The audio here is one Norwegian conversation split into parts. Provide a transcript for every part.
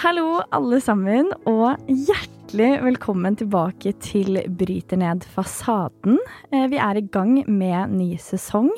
Hallo, alle sammen, og hjertelig velkommen tilbake til Bryter ned fasaden. Eh, Vi er i gang med ny sesong,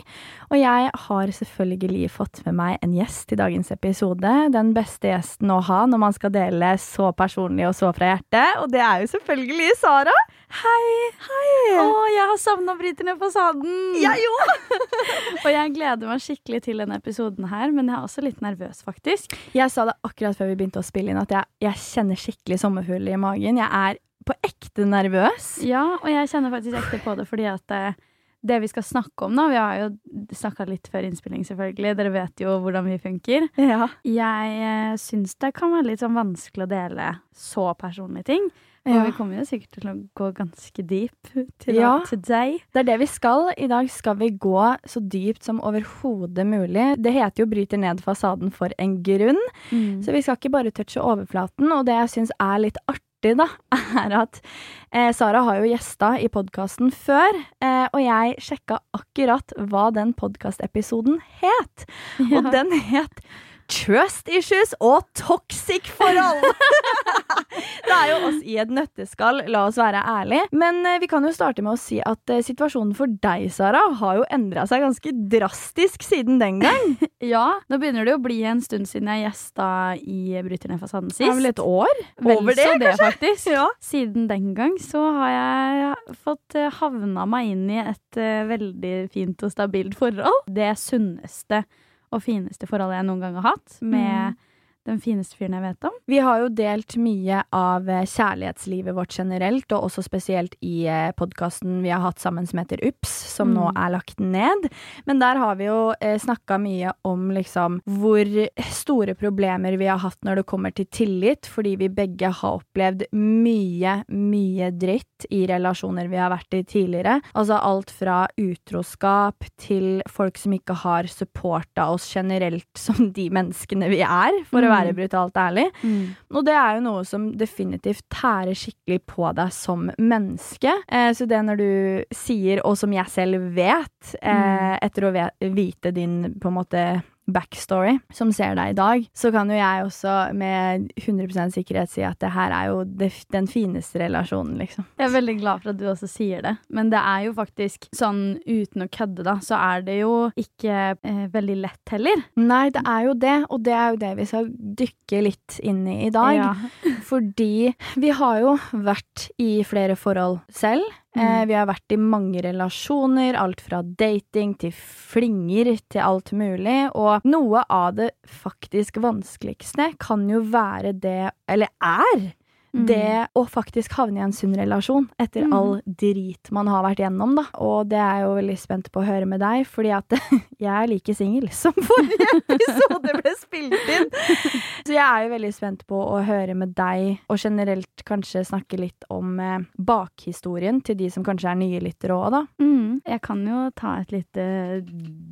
og jeg har selvfølgelig fått med meg en gjest i dagens episode. Den beste gjesten å ha når man skal dele så personlig og så fra hjertet, og det er jo selvfølgelig Sara. Hei! Hei! Å, jeg har savna Bryter ned fasaden! Jeg òg! Og jeg gleder meg skikkelig til denne episoden her, men jeg er også litt nervøs, faktisk. Jeg sa det akkurat før vi begynte å spille inn, at jeg, jeg kjenner skikkelig sommerfugler i magen. Jeg er på ekte nervøs. Ja, og jeg kjenner faktisk ekte på det fordi at eh, det vi skal snakke om nå Vi har jo snakka litt før innspilling, selvfølgelig. Dere vet jo hvordan vi funker. Ja. Jeg eh, syns det kan være litt sånn vanskelig å dele så personlige ting. Og Ja. vi kommer jo sikkert til å gå ganske deep til Ja. today. Det er det vi skal. I dag skal vi gå så dypt som overhodet mulig. Det heter jo 'Bryter ned fasaden' for en grunn, Mm. så vi skal ikke bare touche overflaten. Og det jeg syns er litt artig, da, er at eh, Sara har jo gjesta i podkasten før, eh, og jeg sjekka akkurat hva den podkastepisoden het. Og den het Trust issues og toxic forhold! det er jo oss i et nøtteskall, la oss være ærlige. Men eh, vi kan jo starte med å si at eh, situasjonen for deg, Sara, har jo endra seg ganske drastisk siden den gang. Ja, nå begynner det å bli en stund siden jeg gjesta i Bryter ned fasaden Det er vel et år? Over det, det, faktisk. Ja. Siden den gang så har jeg fått eh, havna meg inn i et veldig fint og stabilt forhold. Det sunneste og fineste forholdet jeg noen gang har hatt, med den fineste fyren jeg vet om. Vi har jo delt mye av eh, kjærlighetslivet vårt generelt, og også spesielt i podkasten vi har hatt sammen som heter Ups, som nå Mm. er lagt ned. Men der har vi jo eh, snakka mye om liksom hvor store problemer vi har hatt når det kommer til tillit, fordi vi begge har opplevd mye, mye dritt i relasjoner vi har vært i tidligere. Altså alt fra utroskap til folk som ikke har supporta oss generelt som de menneskene vi er, for å Mm. være brutalt ærlig. Og det er jo noe som definitivt tærer skikkelig på deg som menneske. Eh, så det når du sier, og som jeg selv vet, eh, Mm. etter å vite din på en måte backstory, som ser deg i dag, så kan jo jeg også med 100% sikkerhet si at det her er jo det, den fineste relasjonen, liksom. Jeg er veldig glad for at du også sier det, men det er jo faktisk sånn uten å kødde, da, så er det jo ikke eh, veldig lett heller. Nei, det er jo det, og det er jo det vi skal dykke litt inn i i dag. Ja. Fordi vi har jo vært i flere forhold selv. Eh, Mm. vi har vært i mange relasjoner, alt fra dating til flinger til alt mulig. Og noe av det faktisk vanskeligste kan jo være det, eller er, Mm. det å faktisk havne i en sunn relasjon etter Mm. all drit man har vært gjennom, da. Og det er jeg jo veldig spent på å høre med deg, fordi at jeg er like singel som forrige episode ble spilt inn. Så jeg er jo veldig spent på å høre med deg, og generelt kanskje snakke litt om eh, bakhistorien til de som kanskje er nye lyttere òg, da. Mm. Jeg kan jo ta et lite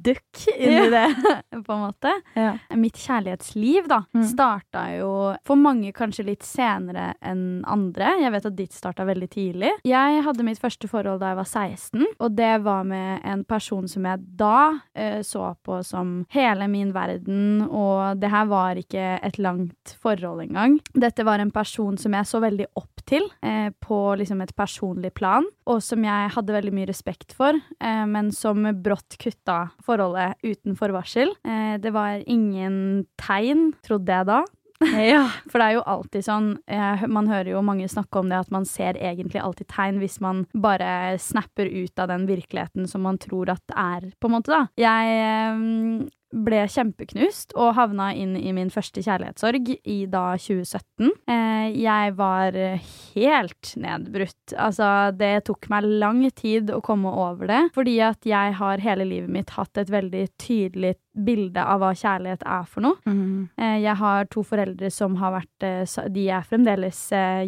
dukk inn i det, på en måte. Ja. Mitt kjærlighetsliv da, Mm. starta jo for mange kanskje litt senere enn andre. Jeg vet at ditt starta veldig tidlig. Jeg hadde mitt første forhold da jeg var 16, og det var med en person som jeg da eh, så på som hele min verden, og det her var ikke et langt forhold engang. Dette var en person som jeg så veldig opp til eh, på liksom et personlig plan, og som jeg hadde veldig mye respekt for, eh, men som brått kutta forholdet uten forvarsel. Eh, det var ingen tegn, trodde jeg da. Ja. For det er jo alltid sånn eh, Man hører jo mange snakke om det at man ser egentlig alltid tegn hvis man bare snapper ut av den virkeligheten som man tror at er, på en måte, da. Jeg eh, ble kjempeknust og havna inn i min første kjærlighetssorg i da 2017. Eh, jeg var helt nedbrutt. Altså, det tok meg lang tid å komme over det, fordi at jeg har hele livet mitt hatt et veldig tydelig bilde av hva kjærlighet er for noe. Mm. Eh, Jeg har to foreldre som har vært eh, De er fremdeles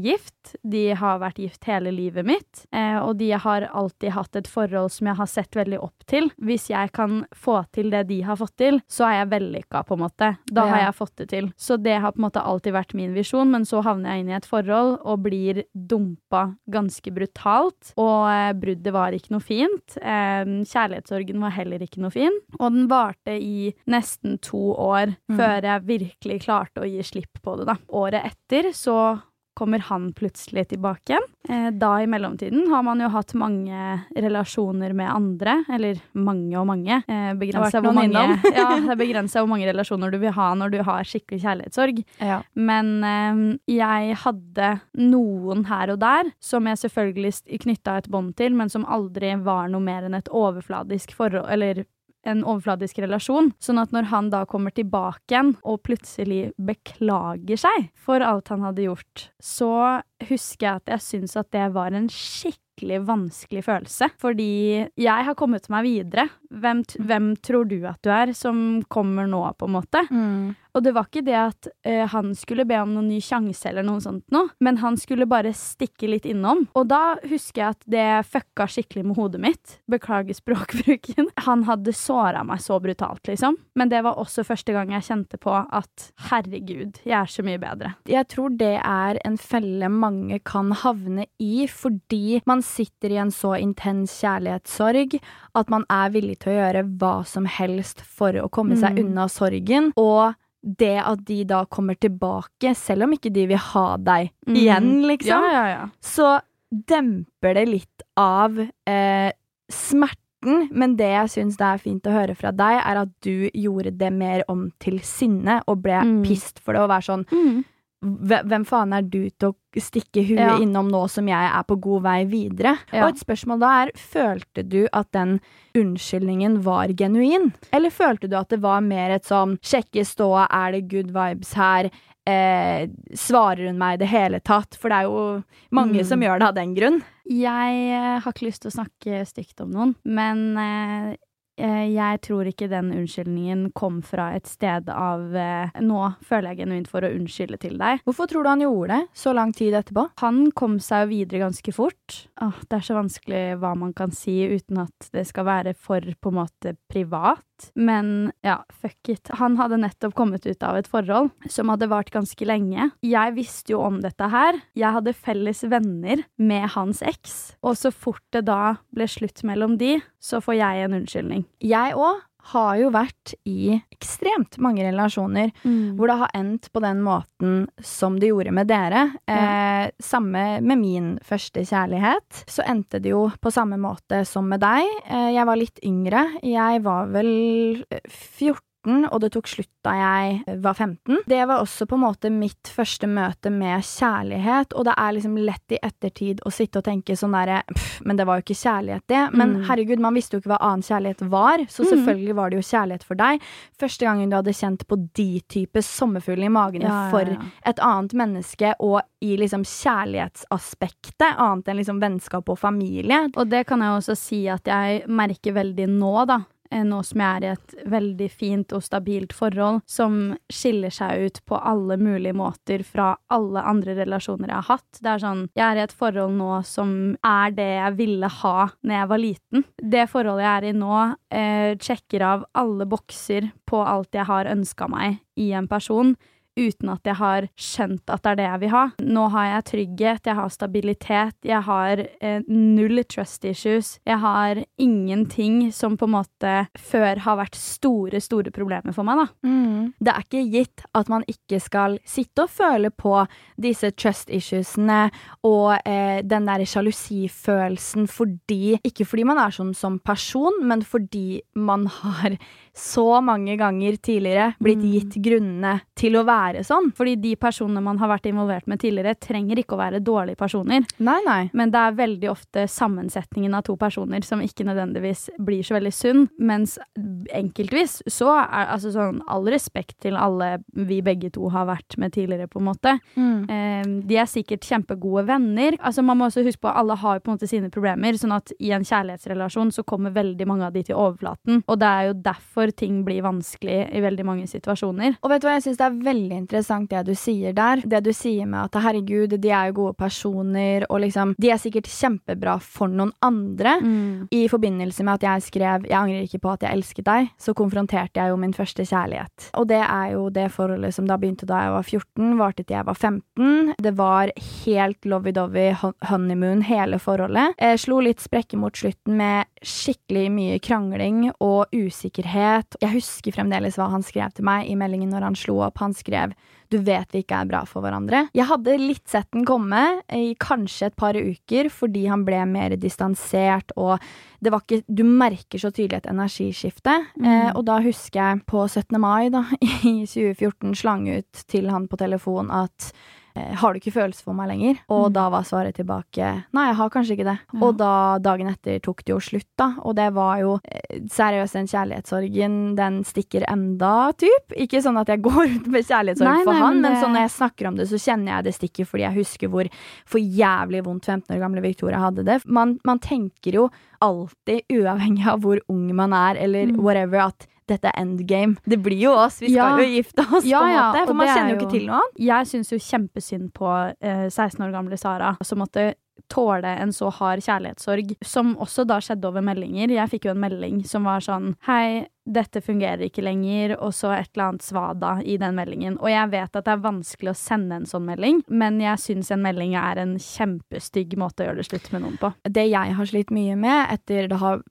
gift. De har vært gift hele livet mitt. eh, Og de har alltid hatt et forhold som jeg har sett veldig opp til. Hvis jeg kan få til det de har fått til, til, så er jeg vellykka, på en måte. Da har jeg fått det til. Så det har på en måte alltid vært min visjon, men så havner jeg inn i et forhold og blir dumpa ganske brutalt. Og eh, bruddet var ikke noe fint. Eh, kjærlighetssorgen var heller ikke noe fin. Og den varte i nesten to år Mm. før jeg virkelig klarte å gi slipp på det, da. Året etter så kommer han plutselig tilbake igjen. Eh, da i mellomtiden har man jo hatt mange relasjoner med andre, eller mange og mange. Eh, begrensa hvor mange, ja, hvor mange relasjoner du vil ha når du har skikkelig kjærlighetssorg. Ja. Men eh, jeg hadde noen her og der som jeg selvfølgelig knytta et bånd til, men som aldri var noe mer enn et overfladisk forhold, eller en overfladisk relasjon. Sånn at når han da kommer tilbake igjen og plutselig beklager seg for alt han hadde gjort, så husker jeg at jeg syns at det var en skikkelig vanskelig følelse. Fordi jeg har kommet meg videre. Hvem, hvem tror du at du er som kommer nå, på en måte? Mm. Og det var ikke det at uh, han skulle be om noen ny sjanse eller noe sånt noe, men han skulle bare stikke litt innom. Og da husker jeg at det fucka skikkelig med hodet mitt. Beklager språkbruken. Han hadde såra meg så brutalt, liksom. Men det var også første gang jeg kjente på at herregud, jeg er så mye bedre. Jeg tror det er en felle mange kan havne i fordi man sitter i en så intens kjærlighetssorg at man er villig til å gjøre hva som helst for å komme seg Mm. unna sorgen. Og det at de da kommer tilbake, selv om ikke de vil ha deg Mm. igjen, liksom, Ja, ja, ja. så demper det litt av eh, smerten. Men det jeg syns det er fint å høre fra deg, er at du gjorde det mer om til sinne og ble Mm. pissed for det og være sånn Mm. "Hve- Hvem faen er du til å stikke huet Ja. innom nå som jeg er på god vei videre? Ja. Og et spørsmål da er, følte du at den unnskyldningen var genuin? Eller følte du at det var mer et sånn sjekke ståa, er det good vibes her? Eh, svarer hun meg i det hele tatt? For det er jo mange Mm. som gjør det av den grunn. Jeg eh, har ikke lyst til å snakke stygt om noen, men eh, jeg tror ikke den unnskyldningen kom fra et sted av eh, Nå føler jeg genuint for å unnskylde til deg. Hvorfor tror du han gjorde det så lang tid etterpå? Han kom seg jo videre ganske fort. Åh, det er så vanskelig hva man kan si uten at det skal være for på en måte privat. Men ja, fuck it. Han hadde nettopp kommet ut av et forhold som hadde vart ganske lenge. Jeg visste jo om dette her. Jeg hadde felles venner med hans eks. Og så fort det da ble slutt mellom de, så får jeg en unnskyldning. Jeg òg har jo vært i ekstremt mange relasjoner hvor det har endt på den måten som det gjorde med dere. Eh, samme med min første kjærlighet. Så endte det jo på samme måte som med deg. Eh, jeg var litt yngre. Jeg var vel eh, 14. Og det tok slutt da jeg var 15. Det var også på en måte mitt første møte med kjærlighet, og det er liksom lett i ettertid å sitte og tenke sånn derre Men det var jo ikke kjærlighet, det. Men Mm. herregud, man visste jo ikke hva annen kjærlighet var, så Mm. selvfølgelig var det jo kjærlighet for deg. Første gangen du hadde kjent på de type sommerfugler i magen Ja, ja, for ja. et annet menneske, og i liksom kjærlighetsaspektet, annet enn liksom vennskap og familie. Og det kan jeg også si at jeg merker veldig nå, da. Eh, Nå som jeg er i et veldig fint og stabilt forhold som skiller seg ut på alle mulige måter fra alle andre relasjoner jeg har hatt. Det er sånn, Jeg er i et forhold nå som er det jeg ville ha når jeg var liten. Det forholdet jeg er i nå, eh, sjekker av alle bokser på alt jeg har ønska meg i en person uten at jeg har skjønt at det er det jeg vil ha. Nå har jeg trygghet, jeg har stabilitet, jeg har eh, null trust issues. Jeg har ingenting som på en måte før har vært store, store problemer for meg, da. Det er ikke gitt at man ikke skal sitte og føle på disse trust issuesene og eh, den der sjalusifølelsen fordi Ikke fordi man er sånn som person, men fordi man har så mange ganger tidligere blitt Mm. gitt grunnene til å være sånn. Fordi de personene man har vært involvert med tidligere, trenger ikke å være dårlige personer. Nei, nei. Men det er veldig ofte sammensetningen av to personer som ikke nødvendigvis blir så veldig sunn. Mens enkeltvis så er altså sånn all respekt til alle vi begge to har vært med tidligere, på en måte. Eh, de er sikkert kjempegode venner. Altså Man må også huske på at alle har på en måte sine problemer. Sånn at i en kjærlighetsrelasjon så kommer veldig mange av de til overflaten. Og det er jo derfor ting blir vanskelig i veldig mange situasjoner. Og vet du hva jeg syns det er veldig veldig interessant det du sier der. Det du sier med at herregud, de er jo gode personer, og liksom De er sikkert kjempebra for noen andre. Mm. I forbindelse med at jeg skrev 'Jeg angrer ikke på at jeg elsket deg', så konfronterte jeg jo min første kjærlighet. Og det er jo det forholdet som da begynte da jeg var 14, varte til jeg var 15. Det var helt lovey-dovey honeymoon, hele forholdet. Jeg slo litt sprekker mot slutten med skikkelig mye krangling og usikkerhet. Jeg husker fremdeles hva han skrev til meg i meldingen når han slo opp. Han skrev du vet vi ikke er bra for hverandre. Jeg hadde litt sett den komme i kanskje et par uker fordi han ble mer distansert og det var ikke Du merker så tydelig et energiskifte. Mm. Eh, og da husker jeg på 17. mai da, i 2014 slang ut til han på telefon at har du ikke følelser for meg lenger? Og Mm. da var svaret tilbake nei, jeg har kanskje ikke det. Ja. Og da dagen etter tok det jo slutt, da. Og det var jo eh, seriøst, den kjærlighetssorgen, den stikker enda, typ. Ikke sånn at jeg går ut med kjærlighetssorg Nei, for nei, han, men men det- sånn når jeg snakker om det, så kjenner jeg det stikker fordi jeg husker hvor for jævlig vondt 15 år gamle Victoria hadde det. Man, man tenker jo alltid, uavhengig av hvor ung man er, eller Mm. whatever, at dette er endgame. Det blir jo oss, vi skal Ja. jo gifte oss, Ja, på en måte. For man er kjenner jo jo- ikke til noe annet. Jeg syns jo kjempesynd på eh, 16 år gamle Sara, som måtte tåle en så hard kjærlighetssorg, som også da skjedde over meldinger. Jeg fikk jo en melding som var sånn Hei, dette fungerer ikke lenger, og så et eller annet svada i den meldingen. Og jeg vet at det er vanskelig å sende en sånn melding, men jeg syns en melding er en kjempestygg måte å gjøre det slutt med noen på. Det jeg har slitt mye med etter det har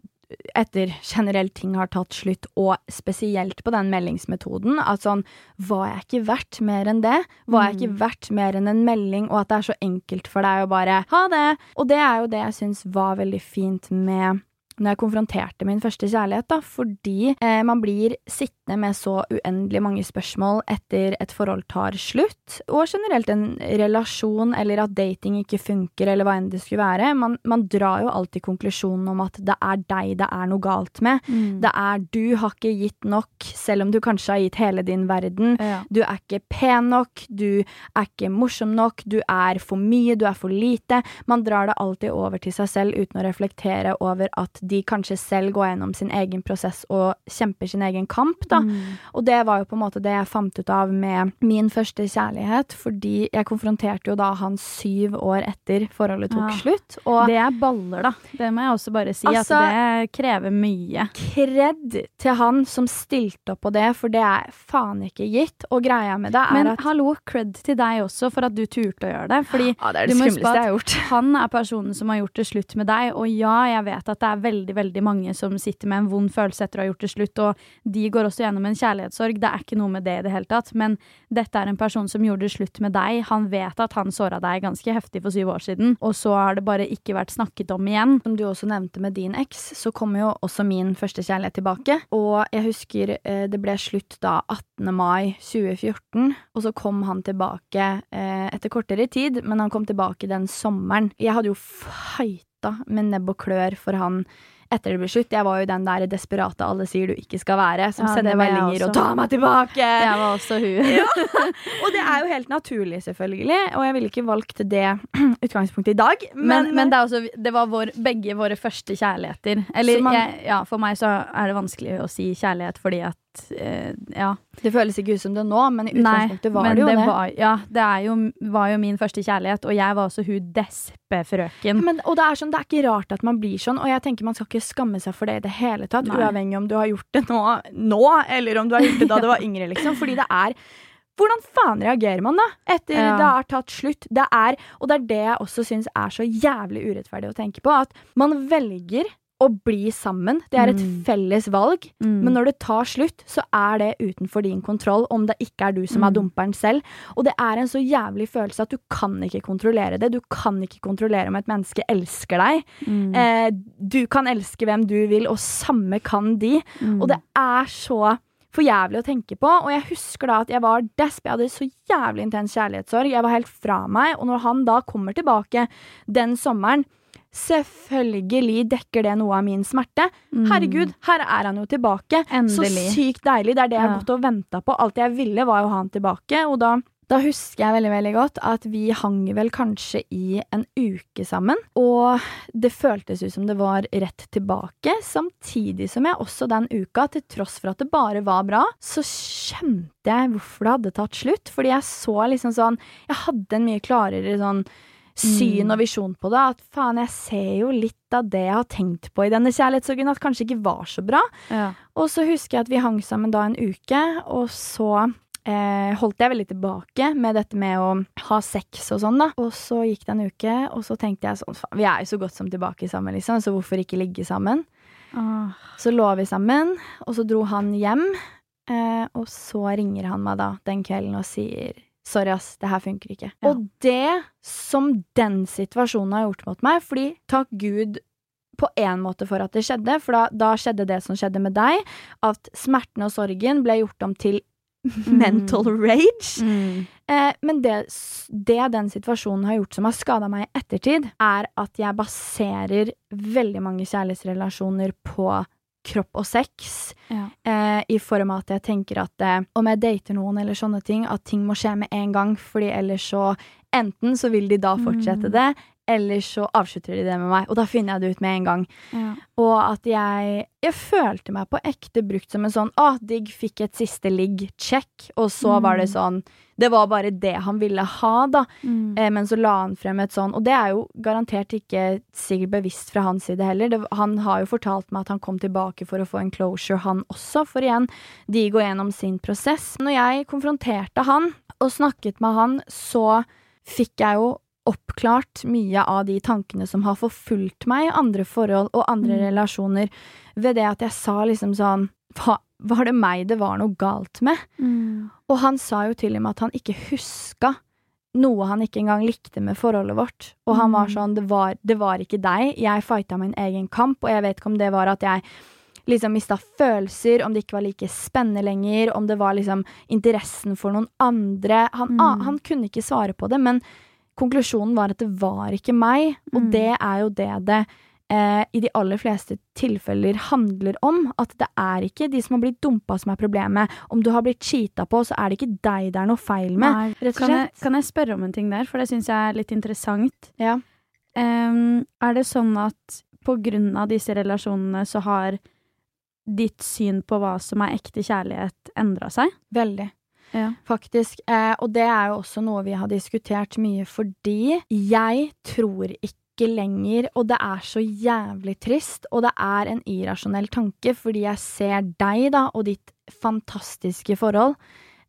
etter generelt ting har tatt slutt, og spesielt på den meldingsmetoden, at sånn Var jeg ikke verdt mer enn det? Var jeg ikke verdt mer enn en melding? Og at det er så enkelt for deg å bare ha det. Og det er jo det jeg syns var veldig fint med når jeg konfronterte min første kjærlighet, da, fordi eh, man blir sittende med så uendelig mange spørsmål etter et forhold tar slutt, og generelt en relasjon eller at dating ikke funker, eller hva enn det skulle være. Man, man drar jo alltid konklusjonen om at det er deg det er noe galt med. Mm. Det er du har ikke gitt nok, selv om du kanskje har gitt hele din verden. Ja. Du er ikke pen nok, du er ikke morsom nok, du er for mye, du er for lite. Man drar det alltid over til seg selv uten å reflektere over at de kanskje selv går gjennom sin egen prosess og kjemper sin egen kamp, da. Mm. Og det var jo på en måte det jeg fant ut av med min første kjærlighet, fordi jeg konfronterte jo da han syv år etter forholdet tok Ja. slutt. Og Det er baller, da. Det må jeg også bare si. Altså- at det krever mye. kred til han som stilte opp på det, for det er faen ikke gitt. Og greia med det er Men at hallo, cred til deg også for at du turte å gjøre det. Fordi ja, det er du det skumleste jeg har gjort. Han er personen som har gjort det slutt med deg, og ja, jeg vet at det er veldig veldig veldig mange som sitter med en vond følelse etter å ha gjort det slutt, og de går også gjennom en kjærlighetssorg. Det er ikke noe med det i det hele tatt, men dette er en person som gjorde det slutt med deg. Han vet at han såra deg ganske heftig for syv år siden, og så har det bare ikke vært snakket om igjen. Som du også nevnte med din eks, så kom jo også min første kjærlighet tilbake. Og jeg husker eh, det ble slutt da 18. mai 2014, og så kom han tilbake eh, etter kortere tid, men han kom tilbake den sommeren. Jeg hadde jo fighta med nebb og klør for han etter det ble slutt. Jeg var jo den der desperate alle sier du ikke skal være, som Ja, sender var meldinger og. 'ta meg tilbake'! Jeg var også hun. Ja. Og det er jo helt naturlig, selvfølgelig, og jeg ville ikke valgt det utgangspunktet i dag, Men, men, det, er også, det var vår, begge våre første kjærligheter. Eller man- jeg, ja, for meg så er det vanskelig å si kjærlighet fordi at eh, Ja. Det føles ikke ut som det nå, men i utgangspunktet var det jo det. Var, ja, det er jo, var jo min første kjærlighet, og jeg var også hun despe-frøken. Men, og det er, sånn, det er ikke rart at man blir sånn, og jeg tenker man skal ikke skamme seg for det i det hele tatt, Nei. uavhengig om du har gjort det nå, nå, eller om du har gjort det da du var yngre, liksom. Fordi det er hvordan faen reagerer man da, etter Ja. det har tatt slutt? Det er, og det er det jeg også syns er så jævlig urettferdig å tenke på, at man velger å bli sammen. Det er et Mm. felles valg. Mm. Men når det tar slutt, så er det utenfor din kontroll om det ikke er du som er Mm. dumperen selv. Og det er en så jævlig følelse at du kan ikke kontrollere det. Du kan ikke kontrollere om et menneske elsker deg. Mm. Eh, du kan elske hvem du vil, og samme kan de. Mm. Og det er så for jævlig å tenke på. Og jeg husker da at jeg var desp. Jeg hadde så jævlig intens kjærlighetssorg. Jeg var helt fra meg. Og når han da kommer tilbake den sommeren Selvfølgelig dekker det noe av min smerte. Mm. Herregud, her er han jo tilbake. Endelig. Så sykt deilig. Det er det jeg har Ja. gått og venta på. Alt jeg ville, var å ha han tilbake. Og da Da husker jeg veldig veldig godt at vi hang vel kanskje i en uke sammen. Og det føltes ut som det var rett tilbake, samtidig som jeg også den uka, til tross for at det bare var bra, så skjønte jeg hvorfor det hadde tatt slutt. Fordi jeg så liksom sånn Jeg hadde en mye klarere sånn syn og visjon på det. At faen, jeg ser jo litt av det jeg har tenkt på i denne kjærlighetssorgen, at kanskje ikke var så bra. Ja. Og så husker jeg at vi hang sammen da en uke, og så eh, holdt jeg veldig tilbake med dette med å ha sex og sånn, da. Og så gikk det en uke, og så tenkte jeg sånn, faen, vi er jo så godt som tilbake sammen, liksom, så hvorfor ikke ligge sammen? Så lå vi sammen, og så dro han hjem, eh, og så ringer han meg da den kvelden og sier Sorry, ass, det her funker ikke. Ja. Og det som den situasjonen har gjort mot meg, fordi takk Gud på en måte for at det skjedde, for da, da skjedde det som skjedde med deg, at smerten og sorgen ble gjort om til mental rage. Mm. Eh, men det, det den situasjonen har gjort som har skada meg i ettertid, er at jeg baserer veldig mange kjærlighetsrelasjoner på kropp og sex. Ja. Eh, I form av at jeg tenker at eh, om jeg dater noen eller sånne ting, at ting må skje med en gang, fordi ellers så Enten så vil de da fortsette Mm. det, eller så avslutter de det med meg. Og da finner jeg det ut med en gang. Ja. Og at jeg Jeg følte meg på ekte brukt som en sånn Å, digg, fikk et siste ligg, check. Og så var det Mm. sånn Det var bare det han ville ha, da. Mm. Eh, men så la han frem et sånn Og det er jo garantert ikke sikkert bevisst fra hans side heller. Det, han har jo fortalt meg at han kom tilbake for å få en closure, han også. For igjen, de går gjennom sin prosess. Når jeg konfronterte han og snakket med han, så fikk jeg jo oppklart mye av de tankene som har forfulgt meg i andre forhold og andre Mm. relasjoner, ved det at jeg sa liksom sånn Hva, Var det meg det var noe galt med? Mm. Og han sa jo til og med at han ikke huska noe han ikke engang likte med forholdet vårt. Og han var Mm. sånn det var, det var ikke deg, jeg fighta min egen kamp, og jeg vet ikke om det var at jeg liksom mista følelser, om det ikke var like spennende lenger, om det var liksom interessen for noen andre. Han, Mm. ah, han kunne ikke svare på det, men konklusjonen var at det var ikke meg, og Mm. det er jo det det eh, i de aller fleste tilfeller handler om. At det er ikke de som har blitt dumpa som er problemet. Om du har blitt cheata på, så er det ikke deg det er noe feil med. Nei, kan, jeg, kan jeg spørre om en ting der, for det syns jeg er litt interessant. Ja. Um, er det sånn at på grunn av disse relasjonene så har ditt syn på hva som er ekte kjærlighet, endra seg? Veldig. Ja. Faktisk. Eh, og det er jo også noe vi har diskutert mye fordi jeg tror ikke lenger, og det er så jævlig trist, og det er en irrasjonell tanke fordi jeg ser deg da, og ditt fantastiske forhold,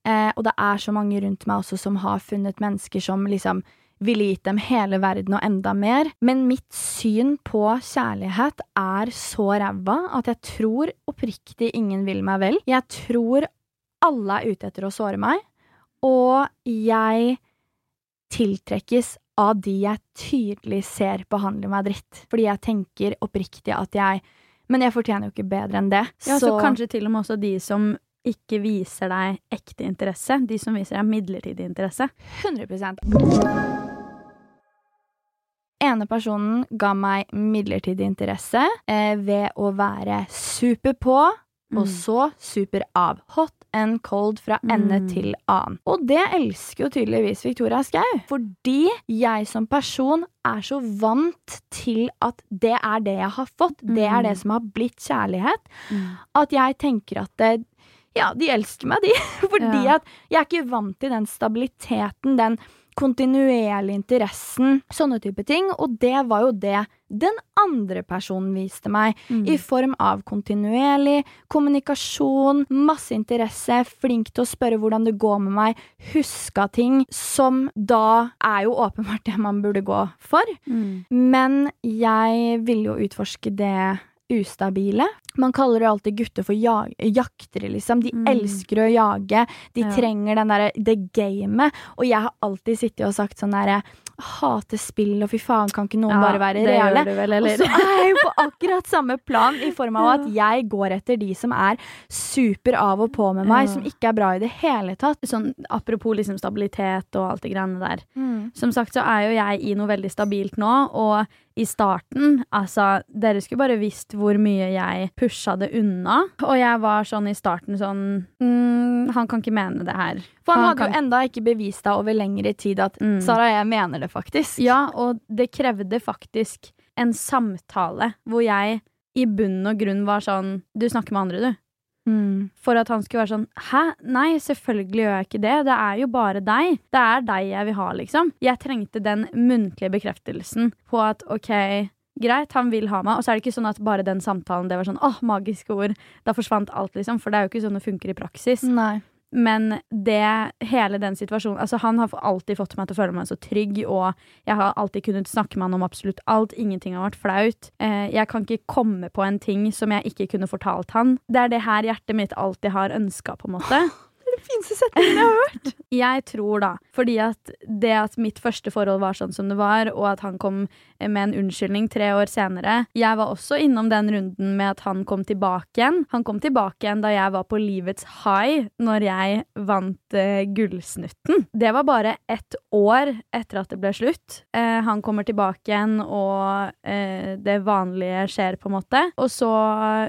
eh, og det er så mange rundt meg også som har funnet mennesker som liksom ville gitt dem hele verden og enda mer. Men mitt syn på kjærlighet er så ræva at jeg tror oppriktig ingen vil meg vel. Jeg tror alle er ute etter å såre meg, og jeg tiltrekkes av de jeg tydelig ser behandler meg dritt. Fordi jeg tenker oppriktig at jeg Men jeg fortjener jo ikke bedre enn det. Ja, så, kanskje til og med også de som ikke viser deg ekte interesse, de som viser deg midlertidig interesse. 100% ene personen ga meg midlertidig interesse eh, ved å være super på, og Mm. så super av. Hot and cold fra ende Mm. til annen. Og det elsker jo tydeligvis Victoria Skau. Fordi jeg som person er så vant til at det er det jeg har fått. Det er Mm. det som har blitt kjærlighet. At jeg tenker at det, ja, de elsker meg, de. Fordi Ja. at jeg er ikke vant til den stabiliteten, den kontinuerlige interessen, sånne type ting. Og det var jo det den andre personen viste meg, Mm. i form av kontinuerlig kommunikasjon, masse interesse, flink til å spørre hvordan det går med meg, huska ting, som da er jo åpenbart det man burde gå for. Mm. Men jeg ville jo utforske det ustabile. Man kaller jo alltid gutter for ja jaktere, liksom. De Mm. elsker å jage. De Ja. trenger den derre det gamet. Og jeg har alltid sittet og sagt sånn derre Hater spill, og fy faen, kan ikke noen bare være Reelle, reale? vel, Og så er jeg jo på akkurat samme plan, i form av at jeg går etter de som er super av og på med meg, Ja. som ikke er bra i det hele tatt. Sånn, apropos liksom stabilitet og alt det greiene der. Som sagt så er jo jeg i noe veldig stabilt nå, og i starten. Altså, dere skulle bare visst hvor mye jeg pusha det unna. Og jeg var sånn i starten sånn mm, Han kan ikke mene det her. For han, Han hadde kan- jo enda ikke bevist deg over lengre tid at Mm. Sara, jeg mener det faktisk. Ja, og det krevde faktisk en samtale hvor jeg i bunn og grunn var sånn Du snakker med andre, du. Mm. For at han skulle være sånn Hæ? Nei, selvfølgelig gjør jeg ikke det. Det er jo bare deg. Det er deg jeg vil ha, liksom. Jeg trengte den muntlige bekreftelsen på at OK, greit, han vil ha meg. Og så er det ikke sånn at bare den samtalen, det var sånn åh, magiske ord. Da forsvant alt, liksom. For det er jo ikke sånn det funker i praksis. Nei. Men det, hele den situasjonen Altså, han har alltid fått meg til å føle meg så trygg, og jeg har alltid kunnet snakke med han om absolutt alt. Ingenting har vært flaut. Eh, jeg kan ikke komme på en ting som jeg ikke kunne fortalt han. Det er det her hjertet mitt alltid har ønska, på en måte. Det fineste setningen jeg har hørt. Jeg tror da, fordi at det at mitt første forhold var sånn som det var, og at han kom med en unnskyldning tre år senere Jeg var også innom den runden med at han kom tilbake igjen. Han kom tilbake igjen da jeg var på livets high, når jeg vant uh, Gullsnutten. Det var bare ett år etter at det ble slutt. Uh, han kommer tilbake igjen, og uh, det vanlige skjer, på en måte. Og så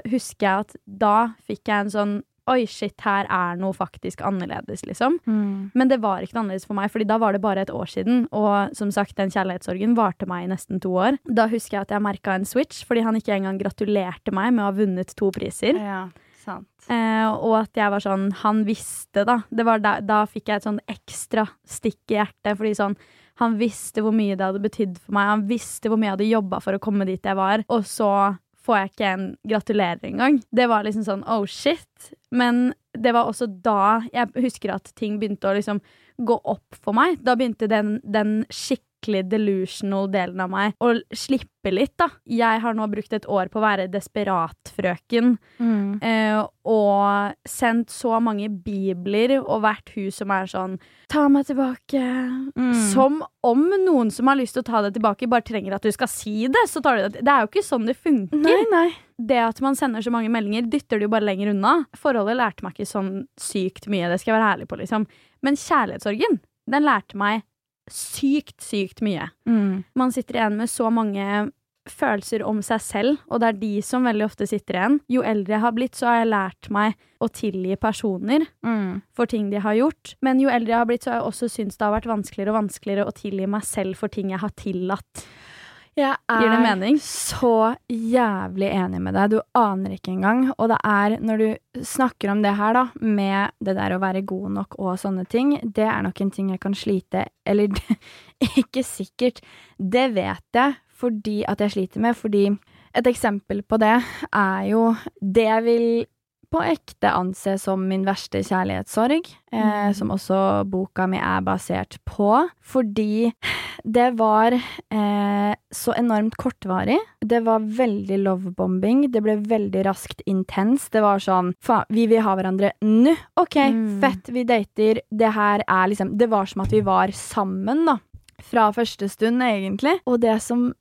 husker jeg at da fikk jeg en sånn Oi, shit, her er noe faktisk annerledes, liksom. Mm. Men det var ikke noe annerledes for meg, Fordi da var det bare et år siden. Og som sagt, den kjærlighetssorgen varte meg i nesten to år. Da husker jeg at jeg merka en switch, fordi han ikke engang gratulerte meg med å ha vunnet to priser. Ja, sant. Eh, og at jeg var sånn Han visste, da. Det var da, da fikk jeg et sånn ekstra stikk i hjertet. Fordi sånn Han visste hvor mye det hadde betydd for meg. Han visste hvor mye jeg hadde jobba for å komme dit jeg var. Og så får jeg ikke en gratulerer engang. Det var liksom sånn oh shit. Men det var også da jeg husker at ting begynte å liksom gå opp for meg. Da begynte den, den skikkelig delusional delen av meg å slippe litt, da. Jeg har nå brukt et år på å være desperatfrøken. Mm. Eh, og sendt så mange bibler og vært hun som er sånn Ta meg tilbake. Mm. Som om noen som har lyst til å ta det tilbake, bare trenger at du skal si det. Så tar du det. Det er jo ikke sånn det funker. Nei, nei. Det at man sender så mange meldinger, dytter det jo bare lenger unna. Forholdet lærte meg ikke sånn sykt mye, det skal jeg være ærlig på, liksom. Men kjærlighetssorgen, den lærte meg sykt, sykt mye. Mm. Man sitter igjen med så mange følelser om seg selv, og det er de som veldig ofte sitter igjen. Jo eldre jeg har blitt, så har jeg lært meg å tilgi personer Mm. for ting de har gjort. Men jo eldre jeg har blitt, så har jeg også syntes det har vært vanskeligere og vanskeligere å tilgi meg selv for ting jeg har tillatt. Jeg er mening? så jævlig enig med deg. Du aner ikke engang. Og det er når du snakker om det her, da, med det der å være god nok og sånne ting, det er nok en ting jeg kan slite Eller ikke sikkert. Det vet jeg fordi at jeg sliter med, fordi et eksempel på det er jo det jeg vil på ekte anse som min verste kjærlighetssorg, eh, Mm. som også boka mi er basert på. Fordi det var eh, så enormt kortvarig. Det var veldig lovebombing. Det ble veldig raskt intens. Det var sånn Faen, vi vil ha hverandre nå. OK, Mm. fett, vi dater. Det her er liksom Det var som at vi var sammen, da. Fra første stund, egentlig. Og det som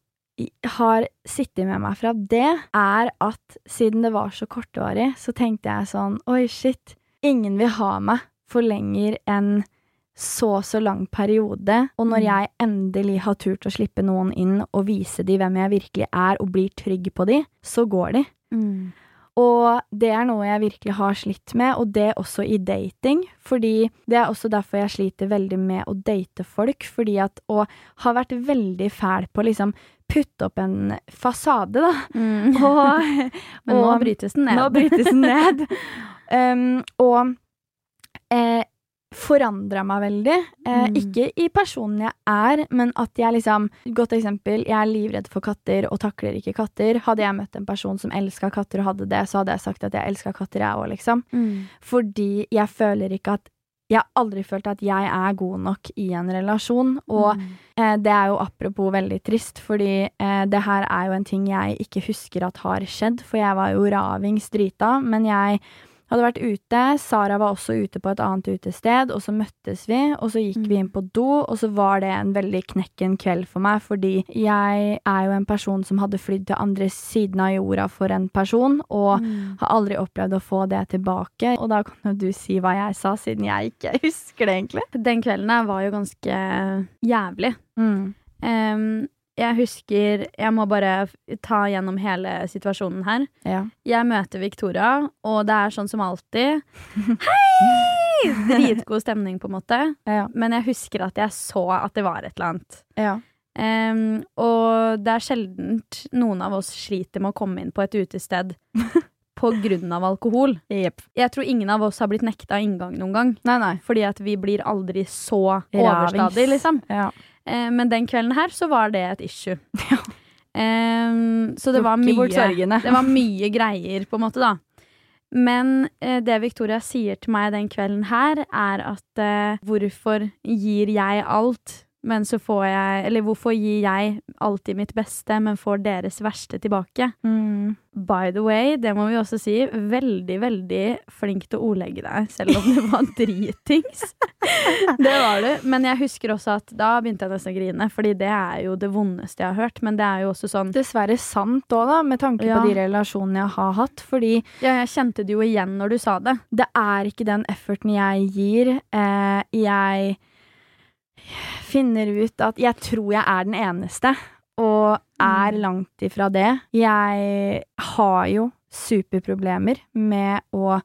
har sittet med meg fra det, er at siden det var så kortvarig, så tenkte jeg sånn Oi, shit. Ingen vil ha meg for lenger enn så så lang periode. Og når Mm. jeg endelig har turt å slippe noen inn og vise dem hvem jeg virkelig er, og blir trygg på dem, så går de. Og det er noe jeg virkelig har slitt med, og det også i dating. Fordi det er også derfor jeg sliter veldig med å date folk, fordi at Og har vært veldig fæl på å liksom putte opp en fasade, da. Mm. Og, Men nå brytes den ned. nå brytes den ned. Um, og eh, forandra meg veldig. Eh, Mm. Ikke i personen jeg er, men at jeg liksom Godt eksempel, jeg er livredd for katter og takler ikke katter. Hadde jeg møtt en person som elska katter og hadde det, så hadde jeg sagt at jeg elska katter, jeg òg, liksom. Mm. Fordi jeg føler ikke at Jeg har aldri følt at jeg er god nok i en relasjon. Og Mm. Eh, det er jo apropos veldig trist, fordi eh, det her er jo en ting jeg ikke husker at har skjedd, for jeg var jo ravings drita, men jeg hadde vært ute, Sara var også ute på et annet utested, og så møttes vi, og så gikk vi inn på do, og så var det en veldig knekken kveld for meg, fordi jeg er jo en person som hadde flydd til andre siden av jorda for en person, og Mm. har aldri opplevd å få det tilbake, og da kan jo du si hva jeg sa, siden jeg ikke husker det egentlig. Den kvelden her var jo ganske jævlig. Mm. Em, jeg husker Jeg må bare ta gjennom hele situasjonen her. Ja. Jeg møter Victoria, og det er sånn som alltid. Hei! Dritgod stemning, på en måte. Ja. Men jeg husker at jeg så at det var et eller annet. ja. Um, og det er sjeldent noen av oss sliter med å komme inn på et utested av alkohol. Yep. Jeg tror ingen av oss har blitt nekta inngang noen gang. Nei, nei. Fordi at vi blir aldri så overstadig, liksom. Ja. Eh, men den kvelden her så var det et issue. Em, så det var, mye, det var mye greier, på en måte, da. Men eh, det Victoria sier til meg den kvelden her, er at eh, hvorfor gir jeg alt, men så får jeg Eller hvorfor gir jeg alltid mitt beste, men får deres verste tilbake? Mm. By the way, det må vi også si, veldig, veldig flink til å ordlegge deg, selv om det var dritings. det var du. Men jeg husker også at da begynte jeg nesten å grine, fordi det er jo det vondeste jeg har hørt. Men det er jo også sånn Dessverre sant òg, da, med tanke Ja. på de relasjonene jeg har hatt. Fordi Ja, jeg kjente det jo igjen når du sa det. det er ikke den efforten jeg gir. Eh, jeg finner ut at jeg tror jeg er den eneste, og er Mm. langt ifra det. Jeg har jo superproblemer med å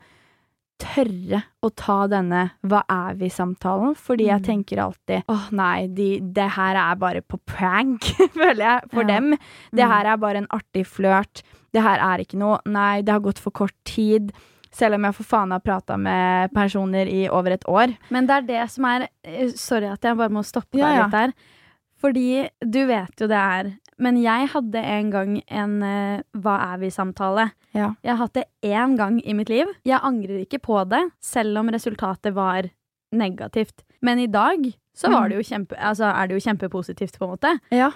tørre å ta denne hva er vi-samtalen, fordi jeg Mm. tenker alltid åh nei, de, det her er bare på prank, føler jeg, for Ja. dem. Det Mm. her er bare en artig flørt. Det her er ikke noe. Nei, det har gått for kort tid. Selv om jeg for faen har prata med personer i over et år. Men det er det som er eh, Sorry at jeg bare må stoppe deg Ja, ja. litt der. Fordi du vet jo det er Men jeg hadde en gang en uh, Hva er vi-samtale. Ja. Jeg har hatt det én gang i mitt liv. Jeg angrer ikke på det, selv om resultatet var negativt. Men i dag så var Mm. det jo kjempe, altså er det jo kjempepositivt, på en måte. Ja.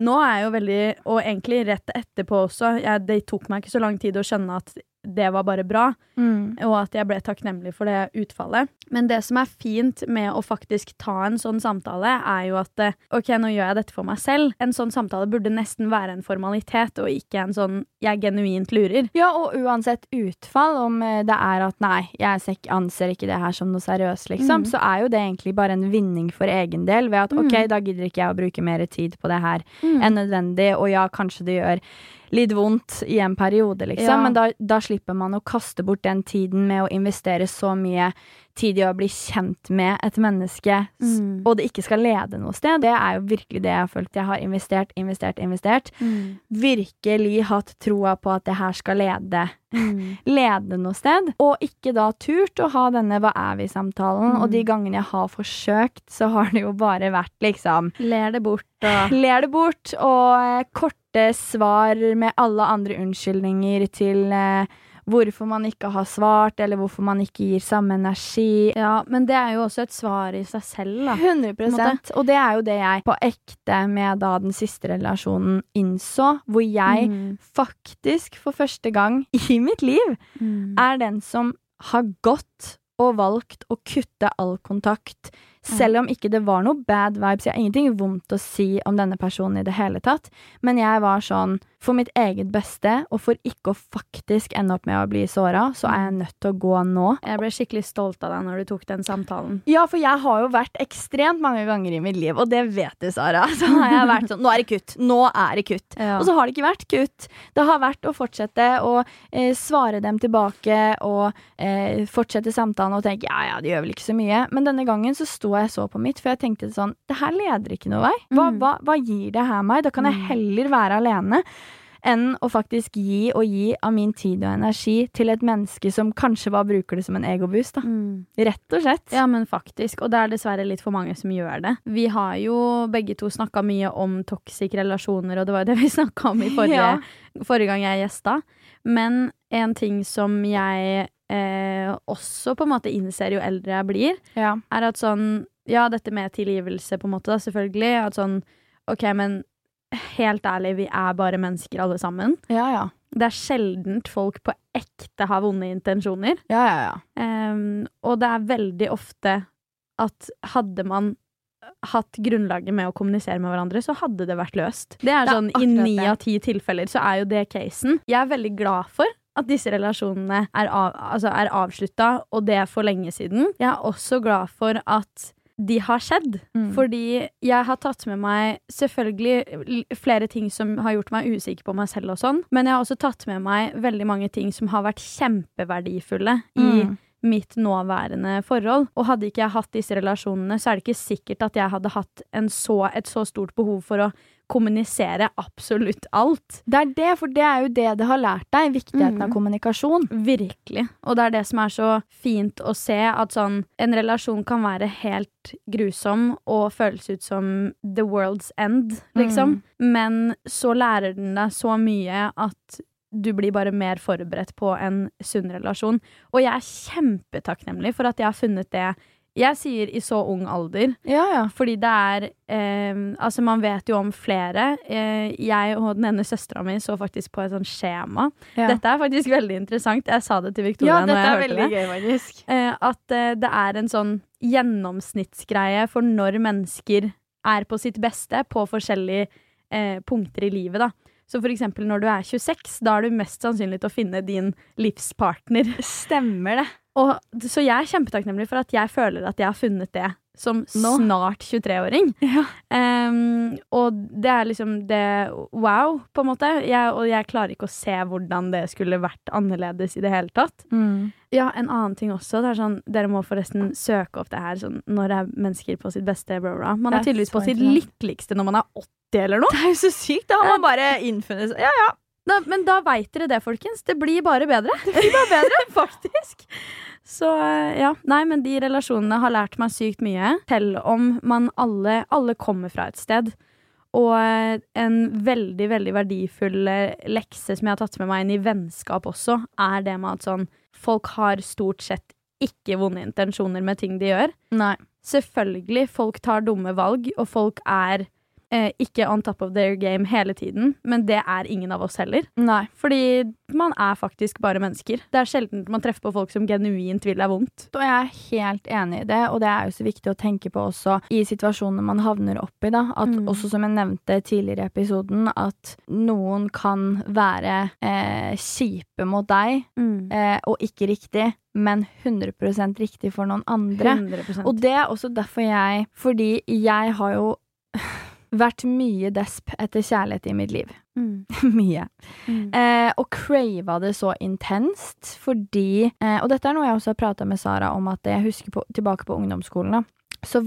Nå er jeg jo veldig, og egentlig rett etterpå også, jeg, det tok meg ikke så lang tid å skjønne at det var bare bra, Mm. og at jeg ble takknemlig for det utfallet. Men det som er fint med å faktisk ta en sånn samtale, er jo at eh, ok, nå gjør jeg dette for meg selv. En sånn samtale burde nesten være en formalitet, og ikke en sånn jeg genuint lurer. Ja, og uansett utfall, om eh, det er at nei, jeg anser ikke det her som noe seriøst, liksom, Mm. så er jo det egentlig bare en vinning for egen del, ved at ok, Mm. da gidder ikke jeg å bruke mer tid på det her enn nødvendig, og ja, kanskje det gjør litt vondt i en periode, liksom, Ja. men da, da slipper man å kaste bort den tiden med å investere så mye tid i å bli kjent med et menneske, Mm. og det ikke skal lede noe sted. Det er jo virkelig det jeg har følt. Jeg har investert, investert, investert. Mm. Virkelig hatt troa på at det her skal lede Mm. lede noe sted, og ikke da turt å ha denne hva er vi-samtalen. Mm. Og de gangene jeg har forsøkt, så har det jo bare vært liksom Ler det bort og ler det bort, og eh, korte svar med alle andre unnskyldninger til eh, hvorfor man ikke har svart, eller hvorfor man ikke gir samme energi. Ja, men det er jo også et svar i seg selv, da. 100% Og det er jo det jeg på ekte med da den siste relasjonen innså, hvor jeg Mm. faktisk for første gang i mitt liv Mm. er den som har gått og valgt å kutte all kontakt. Selv om ikke det var noe bad vibes. Jeg har ingenting vondt å si om denne personen i det hele tatt. Men jeg var sånn, for mitt eget beste, og for ikke å faktisk ende opp med å bli såra, så er jeg nødt til å gå nå. Jeg ble skikkelig stolt av deg når du tok den samtalen. Ja, for jeg har jo vært ekstremt mange ganger i mitt liv, og det vet du, Sara. Så har jeg vært sånn Nå er det kutt! Nå er det kutt! Ja. Og så har det ikke vært kutt. Det har vært å fortsette å eh, svare dem tilbake og eh, fortsette samtalen og tenke ja, ja, det gjør vel ikke så mye. Men denne gangen så sto jeg så på mitt, for jeg tenkte sånn Det her leder ikke noe vei. Hva, Mm. hva, hva gir det her meg? Da kan jeg Mm. heller være alene. Enn å faktisk gi og gi av min tid og energi til et menneske som kanskje bare bruker det som en egoboost. Mm. Rett og slett. Ja, men faktisk. Og det er dessverre litt for mange som gjør det. Vi har jo begge to snakka mye om toxic relasjoner, og det var jo det vi snakka om i forrige, Ja. forrige gang jeg gjesta. Men en ting som jeg eh, også på en måte innser jo eldre jeg blir, Ja. er at sånn Ja, dette med tilgivelse, på en måte, da, selvfølgelig. At sånn OK, men helt ærlig, vi er bare mennesker alle sammen. Ja, ja. Det er sjeldent folk på ekte har vonde intensjoner. Ja, ja, ja. Um, og det er veldig ofte at hadde man hatt grunnlaget med å kommunisere med hverandre, så hadde det vært løst. Det er Det er sånn, I ni av ti tilfeller så er jo det casen. Jeg er veldig glad for at disse relasjonene er, av, altså avslutta, og det er for lenge siden. Jeg er også glad for at de har skjedd. Mm. Fordi jeg har tatt med meg selvfølgelig flere ting som har gjort meg usikker på meg selv og sånn, men jeg har også tatt med meg veldig mange ting som har vært kjempeverdifulle i Mm. Mitt nåværende forhold. Og hadde ikke jeg hatt disse relasjonene, så er det ikke sikkert at jeg hadde hatt en så, et så stort behov for å kommunisere absolutt alt. Det er det, for det er jo det det har lært deg, viktigheten Mm. av kommunikasjon. Virkelig. Og det er det som er så fint å se, at sånn En relasjon kan være helt grusom og føles ut som the world's end, liksom. Men så lærer den deg så mye at du blir bare mer forberedt på en sunn relasjon. Og jeg er kjempetakknemlig for at jeg har funnet det jeg sier i så ung alder, Ja, ja. fordi det er eh, Altså, man vet jo om flere. Eh, jeg og den ene søstera mi så faktisk på et sånt skjema. ja. Dette er faktisk veldig interessant. Jeg sa det til Victoria ja, når jeg hørte det. gøy. Eh, at eh, det er en sånn gjennomsnittsgreie for når mennesker er på sitt beste på forskjellige eh, punkter i livet, da. Så for eksempel når du er 26, da er du mest sannsynlig til å finne din livspartner. Stemmer det. Og, så jeg er kjempetakknemlig for at jeg føler at jeg har funnet det som Nå. snart 23-åring. Ja. Um, og det er liksom det wow, på en måte. Jeg, og jeg klarer ikke å se hvordan det skulle vært annerledes i det hele tatt. Mm. Ja, en annen ting også. Det er sånn, dere må forresten søke opp det her sånn, når det er mennesker på sitt beste. Bla, bla. Man er er tydeligvis på sitt lykkeligste når man er 80 eller noe. Det er jo så sykt. Da har man bare innfunnet seg. Ja, ja. Da, men da veit dere det, folkens. Det blir bare bedre. Det blir bare bedre, faktisk. Så eh, ja, nei, men de relasjonene har lært meg sykt mye. Selv om man alle, alle kommer fra et sted. Og eh, en veldig, veldig verdifull eh, lekse som jeg har tatt med meg inn i vennskap også, er det med at sånn Folk har stort sett ikke vonde intensjoner med ting de gjør. Nei. Selvfølgelig, folk tar dumme valg, og folk er eh, ikke on top of their game hele tiden, men det er ingen av oss heller. Nei. Fordi man er faktisk bare mennesker. Det er sjelden man treffer på folk som genuint vil deg vondt. Og jeg er helt enig i det, og det er jo så viktig å tenke på også i situasjoner man havner opp i, da. At Mm. også som jeg nevnte tidligere i episoden, at noen kan være eh, kjipe mot deg, eh, og ikke riktig, men 100% riktig for noen andre. 100 Og det er også derfor jeg Fordi jeg har jo vært mye desp etter kjærlighet i mitt liv. Mm. mye. Mm. Eh, og crava det så intenst fordi eh, Og dette er noe jeg også har prata med Sara om, at jeg husker på, tilbake på ungdomsskolen. Da, så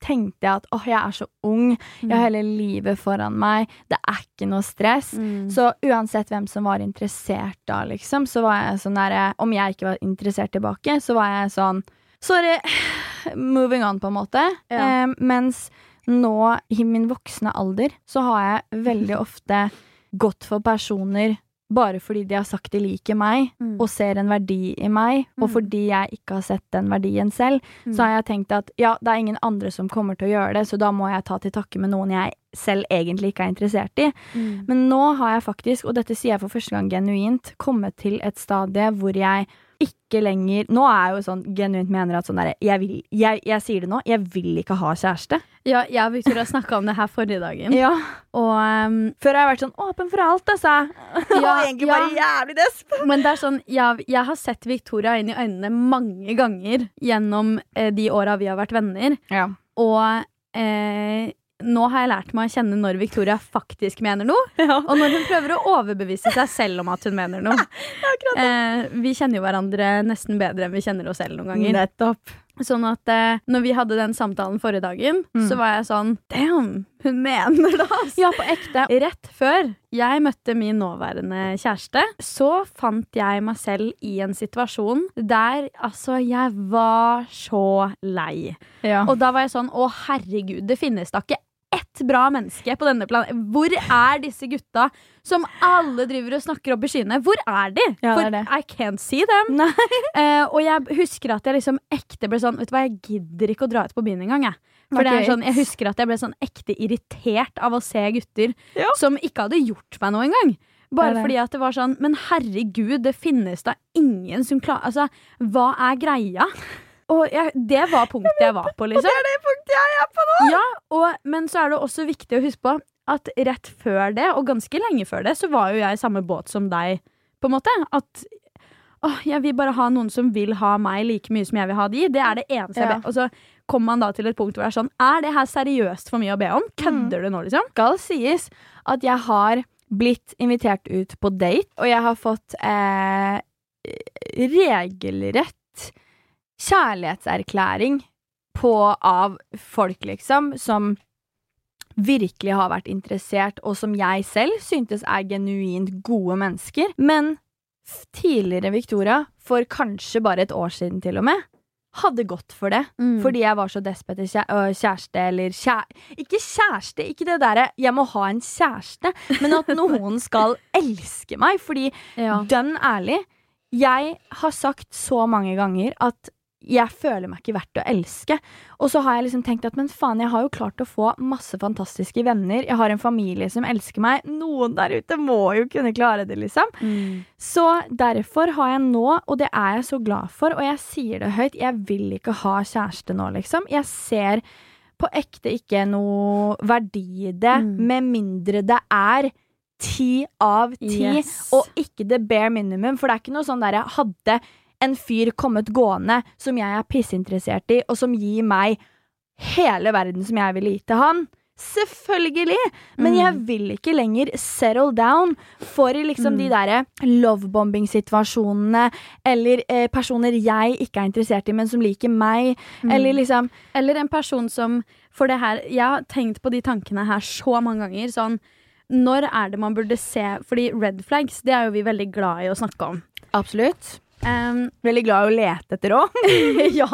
tenkte jeg at åh, jeg er så ung, jeg har hele livet foran meg, det er ikke noe stress. Mm. Så uansett hvem som var interessert da, liksom, så var jeg sånn derre Om jeg ikke var interessert tilbake, så var jeg sånn Sorry, moving on, på en måte. Ja. Eh, mens nå, i min voksne alder, så har jeg veldig ofte gått for personer bare fordi de har sagt de liker meg Mm. og ser en verdi i meg, og Mm. fordi jeg ikke har sett den verdien selv, Mm. så har jeg tenkt at ja, det er ingen andre som kommer til å gjøre det, så da må jeg ta til takke med noen jeg selv egentlig ikke er interessert i. Mm. Men nå har jeg faktisk, og dette sier jeg for første gang genuint, kommet til et stadie hvor jeg ikke lenger Nå er jeg jo sånn genuint mener at sånn derre jeg, vil- jeg, jeg sier det nå, jeg vil ikke ha kjæreste. Ja, jeg og Victoria snakka om det her forrige dagen. Ja. Og, um, Før har jeg vært sånn åpen for alt, altså. Ja, og egentlig bare jævlig desp. men det er sånn, jeg, jeg har sett Victoria inn i øynene mange ganger gjennom eh, de åra vi har vært venner. Ja. Og eh, nå har jeg lært meg å kjenne når Victoria faktisk mener noe, og når hun prøver å overbevise seg selv om at hun mener noe. Eh, vi kjenner jo hverandre nesten bedre enn vi kjenner oss selv noen ganger. Nettopp. Sånn at eh, når vi hadde den samtalen forrige dagen, Mm. så var jeg sånn Damn, hun mener det, altså! Ja, på ekte. Rett før jeg møtte min nåværende kjæreste, så fant jeg meg selv i en situasjon der altså jeg var så lei. Ja. Og da var jeg sånn Å, herregud, det finnes da ikke ett bra menneske på denne planeten. Hvor er disse gutta som alle driver og snakker opp i skyene? Hvor er de? Ja, For det. I can't see them. Eh, og jeg husker at jeg liksom ekte ble sånn Vet du hva, jeg gidder ikke å dra ut på byen engang, jeg. For det er sånn, jeg husker at jeg ble sånn ekte irritert av å se gutter Ja. som ikke hadde gjort meg noe engang. Bare det. fordi at det var sånn Men herregud, det finnes da ingen som klarer Altså, hva er greia? Og jeg, det var punktet jeg var på, liksom. Og det er det punktet jeg er på nå! Ja, og, men så er det også viktig å huske på at rett før det, og ganske lenge før det, så var jo jeg i samme båt som deg, på en måte. At, å, jeg vil bare ha noen som vil ha meg like mye som jeg vil ha de. Det er det eneste jeg ber Og så kommer man da til et punkt hvor det er sånn Er det her seriøst for mye å be om? Kødder du nå, liksom? skal sies at jeg har blitt invitert ut på date, og jeg har fått eh, regelrett kjærlighetserklæring på av folk, liksom, som virkelig har vært interessert, og som jeg selv syntes er genuint gode mennesker. Men tidligere Victoria, for kanskje bare et år siden til og med, hadde gått for det. Fordi jeg var så desp etter øh, kjæreste, eller kjære... Ikke kjæreste, ikke det derre 'jeg må ha en kjæreste', men at noen skal elske meg. Fordi ja. dønn ærlig, jeg har sagt så mange ganger at jeg føler meg ikke verdt å elske. Og så har jeg liksom tenkt at men faen, jeg har jo klart å få masse fantastiske venner. Jeg har en familie som elsker meg. Noen der ute må jo kunne klare det, liksom. Mm. Så derfor har jeg nå, og det er jeg så glad for, og jeg sier det høyt, jeg vil ikke ha kjæreste nå, liksom. Jeg ser på ekte ikke noe verdi i det, Mm. med mindre det er ti av ti, Yes. og ikke the bare minimum, for det er ikke noe sånn derre hadde en fyr kommet gående som jeg er pissinteressert i, og som gir meg hele verden som jeg ville gi til han. Selvfølgelig! Men Mm. jeg vil ikke lenger settle down for liksom de Mm. derre lovebombing-situasjonene, eller eh, personer jeg ikke er interessert i, men som liker meg, Mm. eller liksom Eller en person som For det her Jeg har tenkt på de tankene her så mange ganger. Sånn Når er det man burde se Fordi red flags, det er jo vi veldig glad i å snakke om. Absolutt. Um, Veldig glad i å lete etter òg. ja.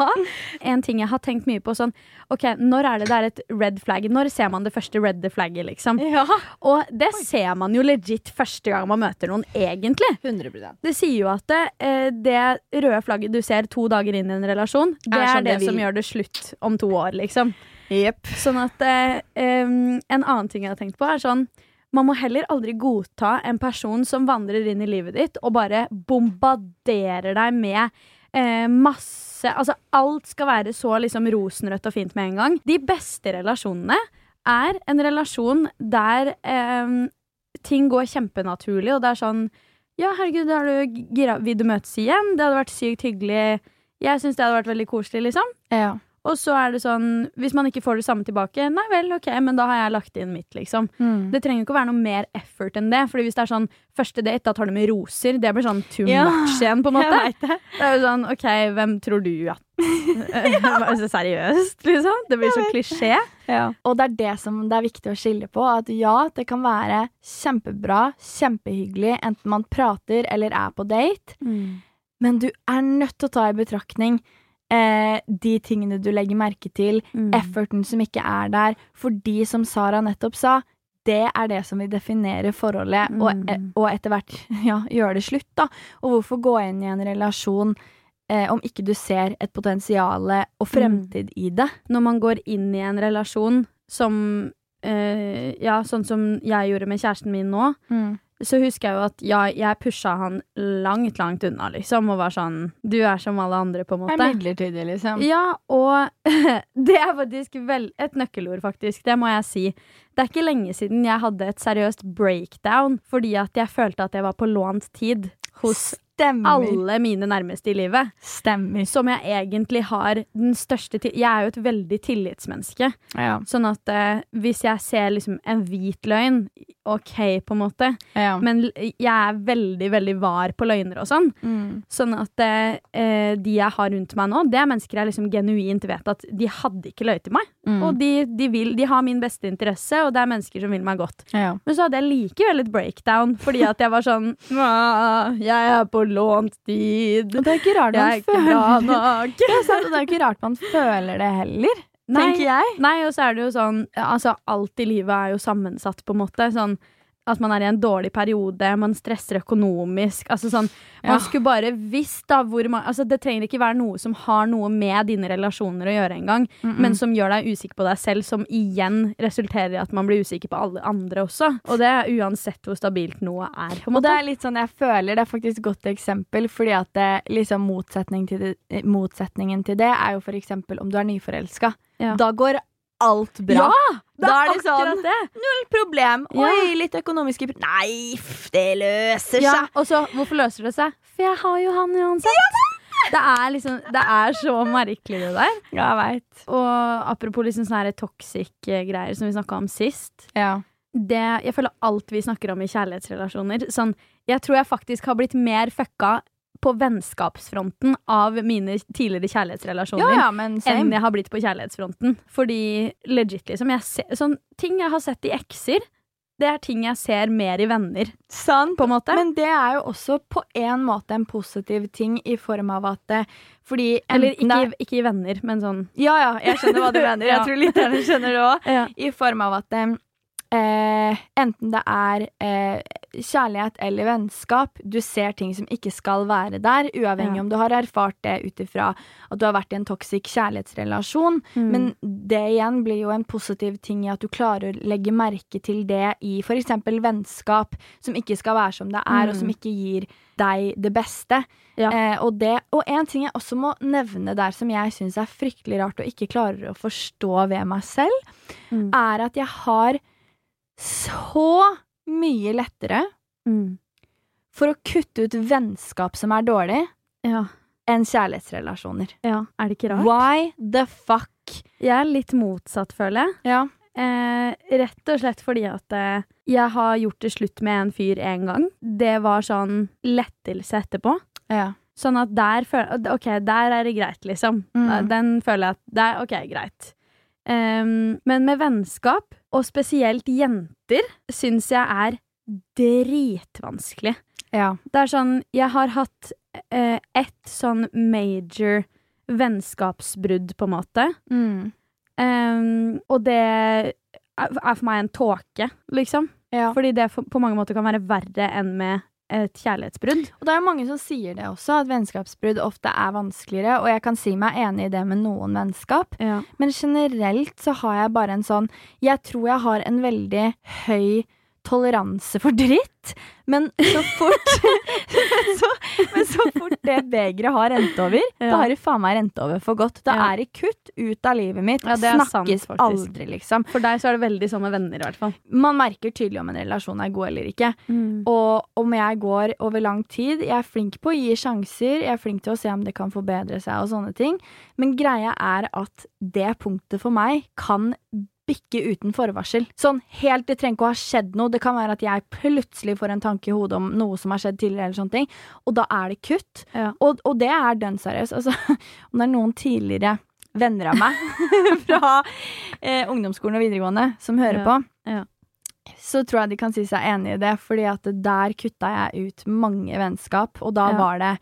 En ting jeg har tenkt mye på sånn Ok, når er det det er et red flag? Når ser man det første red flagget, liksom? Ja. Og det ser man jo legit første gang man møter noen, egentlig. 100 Det sier jo at det, eh, det røde flagget du ser to dager inn i en relasjon, det Er er, sånn det det som gjør det slutt om to år, liksom. Yep. Sånn at um, En annen ting jeg har tenkt på, er sånn man må heller aldri godta en person som vandrer inn i livet ditt og bare bombarderer deg med eh, masse Altså, alt skal være så liksom rosenrødt og fint med en gang. De beste relasjonene er en relasjon der eh, ting går kjempenaturlig, og det er sånn Ja, herregud, er du gira? Vil du møtes igjen? Det hadde vært sykt hyggelig. Jeg syns det hadde vært veldig koselig, liksom. Ja. Og så er det sånn, hvis man ikke får det samme tilbake, nei vel, ok, men da har jeg lagt inn mitt, liksom. Mm. Det trenger ikke å være noe mer effort enn det. Fordi hvis det er sånn første date, da tar du med roser. Det blir sånn too Ja, much igjen, på en måte. Det. Det er jo sånn, ok, hvem tror du at ja. Seriøst, liksom? Det blir så klisjé. Ja. Og det er det som det er viktig å skille på. At ja, det kan være kjempebra, kjempehyggelig, enten man prater eller er på date, men du er nødt til å ta i betraktning eh, de tingene du legger merke til, Mm. efforten som ikke er der. Fordi, som Sara nettopp sa, det er det som vil definere forholdet, Mm. og, og etter hvert ja, gjøre det slutt, da. Og hvorfor gå inn i en relasjon eh, om ikke du ser et potensial og fremtid i det? Når man går inn i en relasjon som eh, Ja, sånn som jeg gjorde med kjæresten min nå, så husker jeg jo at ja, jeg pusha han langt, langt unna, liksom, og var sånn Du er som alle andre, på en Det måte. er midlertidig, liksom. Ja, og det er faktisk vel et nøkkelord, faktisk. Det må jeg si. Det er ikke lenge siden jeg hadde et seriøst breakdown fordi at jeg følte at jeg var på lånt tid hos Stemmer. alle mine nærmeste i livet. Stemmer. Som jeg egentlig har den største til Jeg er jo et veldig tillitsmenneske. Ja. Sånn at eh, hvis jeg ser liksom en hvit løgn, OK, på en måte, ja. men jeg er veldig, veldig var på løgner og sånn. mm. Sånn at eh, de jeg har rundt meg nå, det er mennesker jeg liksom genuint vet at de hadde ikke løyet til meg. Mm. Og de, de, vil, de har min beste interesse, og det er mennesker som vil meg godt. ja. Men så hadde jeg likevel et breakdown, fordi at jeg var sånn «Åh, Jeg er på lånt tid. Og det er ikke rart man er føler. Det er sant, og det er ikke rart man føler det heller, Nei, tenker jeg. nei, og så er det jo sånn Altså, alt i livet er jo sammensatt, på en måte. Sånn at man er i en dårlig periode, man stresser økonomisk. Altså sånn, Man Ja. skulle bare visst da hvor man Altså Det trenger ikke være noe som har noe med dine relasjoner å gjøre engang, Mm. men som gjør deg usikker på deg selv, som igjen resulterer i at man blir usikker på alle andre også. Og det er uansett hvor stabilt noe er. Og det er litt sånn jeg føler, det er faktisk et godt eksempel, fordi at det, liksom motsetning til det, eh, motsetningen til det er jo for eksempel om du er nyforelska. Ja. Da går alt bra. Ja! da er det sånn det. Null problem. Ja. Oi, litt økonomiske Nei, det løser Ja, seg. og så, hvorfor løser det seg? for jeg har jo han uansett. Det er liksom Det er så merkelig, det der. Ja, jeg vet. Og apropos liksom sånne her toxic eh, som vi snakka om sist. Ja. Det, jeg føler alt vi snakker om i kjærlighetsrelasjoner sånn, Jeg tror jeg faktisk har blitt mer fucka på vennskapsfronten av mine tidligere kjærlighetsrelasjoner. ja, ja, enn jeg har blitt på kjærlighetsfronten. Fordi legit, liksom jeg ser, sånn, Ting jeg har sett i ekser, det er ting jeg ser mer i venner, Sant. Men det er jo også på en måte en positiv ting i form av at det, Fordi Eller ikke, ikke i venner, men sånn Ja, ja, jeg skjønner hva du mener. Ja. Jeg tror lytterne skjønner det òg. ja. I form av at eh, enten det er eh, kjærlighet eller vennskap, du ser ting som ikke skal være der, uavhengig Ja. om du har erfart det ut ifra at du har vært i en toxic kjærlighetsrelasjon. Mm. Men det igjen blir jo en positiv ting i at du klarer å legge merke til det i f.eks. vennskap, som ikke skal være som det er, og som Mm. ikke gir deg det beste. Ja. Eh, og, det, og en ting jeg også må nevne der som jeg syns er fryktelig rart og ikke klarer å forstå ved meg selv, Mm. er at jeg har så mye lettere Mm. for å kutte ut vennskap som er dårlig, ja. enn kjærlighetsrelasjoner. ja. Er det ikke rart? Why the fuck? Jeg er litt motsatt, føler jeg. Ja. Eh, rett og slett fordi at eh, jeg har gjort det slutt med en fyr en gang. Det var sånn lettelse etterpå. ja. Sånn at der føler Ok, der er det greit, liksom. Mm. Den føler jeg at det er ok, greit. Ehm, men med vennskap, og spesielt jenter, syns jeg er dritvanskelig. ja. Det er sånn Jeg har hatt uh, ett sånn major vennskapsbrudd, på en måte. Mm. Um, og det er for meg en tåke, liksom. ja. Fordi det på mange måter kan være verre enn med et kjærlighetsbrudd. Og det er jo mange som sier det også, at vennskapsbrudd ofte er vanskeligere, og jeg kan si meg enig i det med noen vennskap, Ja. men generelt så har jeg bare en sånn Jeg tror jeg har en veldig høy toleranse for dritt, men så fort men, så, men så fort det begeret har rent over, Ja. da har det faen meg rent over for godt. Da Ja. er det kutt ut av livet mitt. Ja, det sant, Snakkes faktisk. aldri, liksom. For deg så er det veldig sånn med venner, i hvert fall. Man merker tydelig om en relasjon er god eller ikke. Og om jeg går over lang tid Jeg er flink på å gi sjanser, jeg er flink til å se om det kan forbedre seg og sånne ting. Men greia er at det punktet for meg kan bikke uten forvarsel. Sånn helt, det trenger ikke å ha skjedd noe. Det kan være at jeg plutselig får en tanke i hodet om noe som har skjedd tidligere, eller sånne ting. Og da er det kutt. Ja. Og, og det er dønn seriøst. Altså, om det er noen tidligere venner av meg fra eh, ungdomsskolen og videregående som hører Ja, på, ja. så tror jeg de kan si seg enig i det, fordi at der kutta jeg ut mange vennskap, og da var det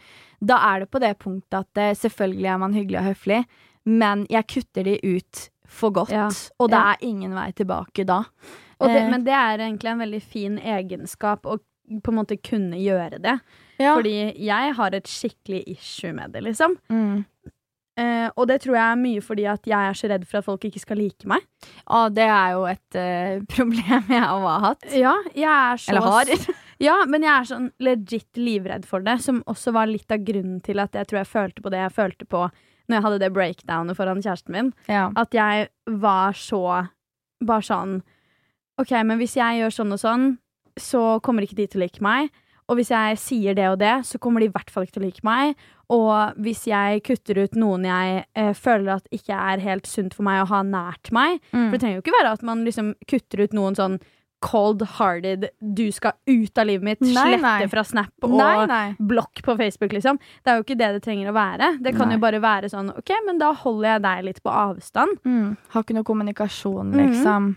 Da er det på det punktet at eh, selvfølgelig er man hyggelig og høflig, men jeg kutter de ut for godt, Ja. og det Ja. er ingen vei tilbake da. Det, Eh. men det er egentlig en veldig fin egenskap å på en måte kunne gjøre det. Ja. Fordi jeg har et skikkelig issue med det, liksom. mm. Eh, og det tror jeg er mye fordi at jeg er så redd for at folk ikke skal like meg. ah, det er jo et uh, problem jeg også har hatt. Ja, jeg er så Eller har. Ja, men jeg er sånn legit livredd for det, som også var litt av grunnen til at jeg tror jeg følte på det jeg følte på når jeg hadde det breakdownet foran kjæresten min. ja. At jeg var så Bare sånn OK, men hvis jeg gjør sånn og sånn, så kommer ikke de til å like meg. Og hvis jeg sier det og det, så kommer de i hvert fall ikke til å like meg. Og hvis jeg kutter ut noen jeg eh, føler at ikke er helt sunt for meg å ha nært meg Mm. For det trenger jo ikke være at man liksom kutter ut noen sånn cold-hearted Du skal ut av livet mitt, Nei, slette nei. fra Snap og Nei, blokk på Facebook, liksom. Det er jo ikke det det trenger å være. Det kan jo bare være sånn OK, men da holder jeg deg litt på avstand. Mm. Har ikke noe kommunikasjon, liksom. liksom.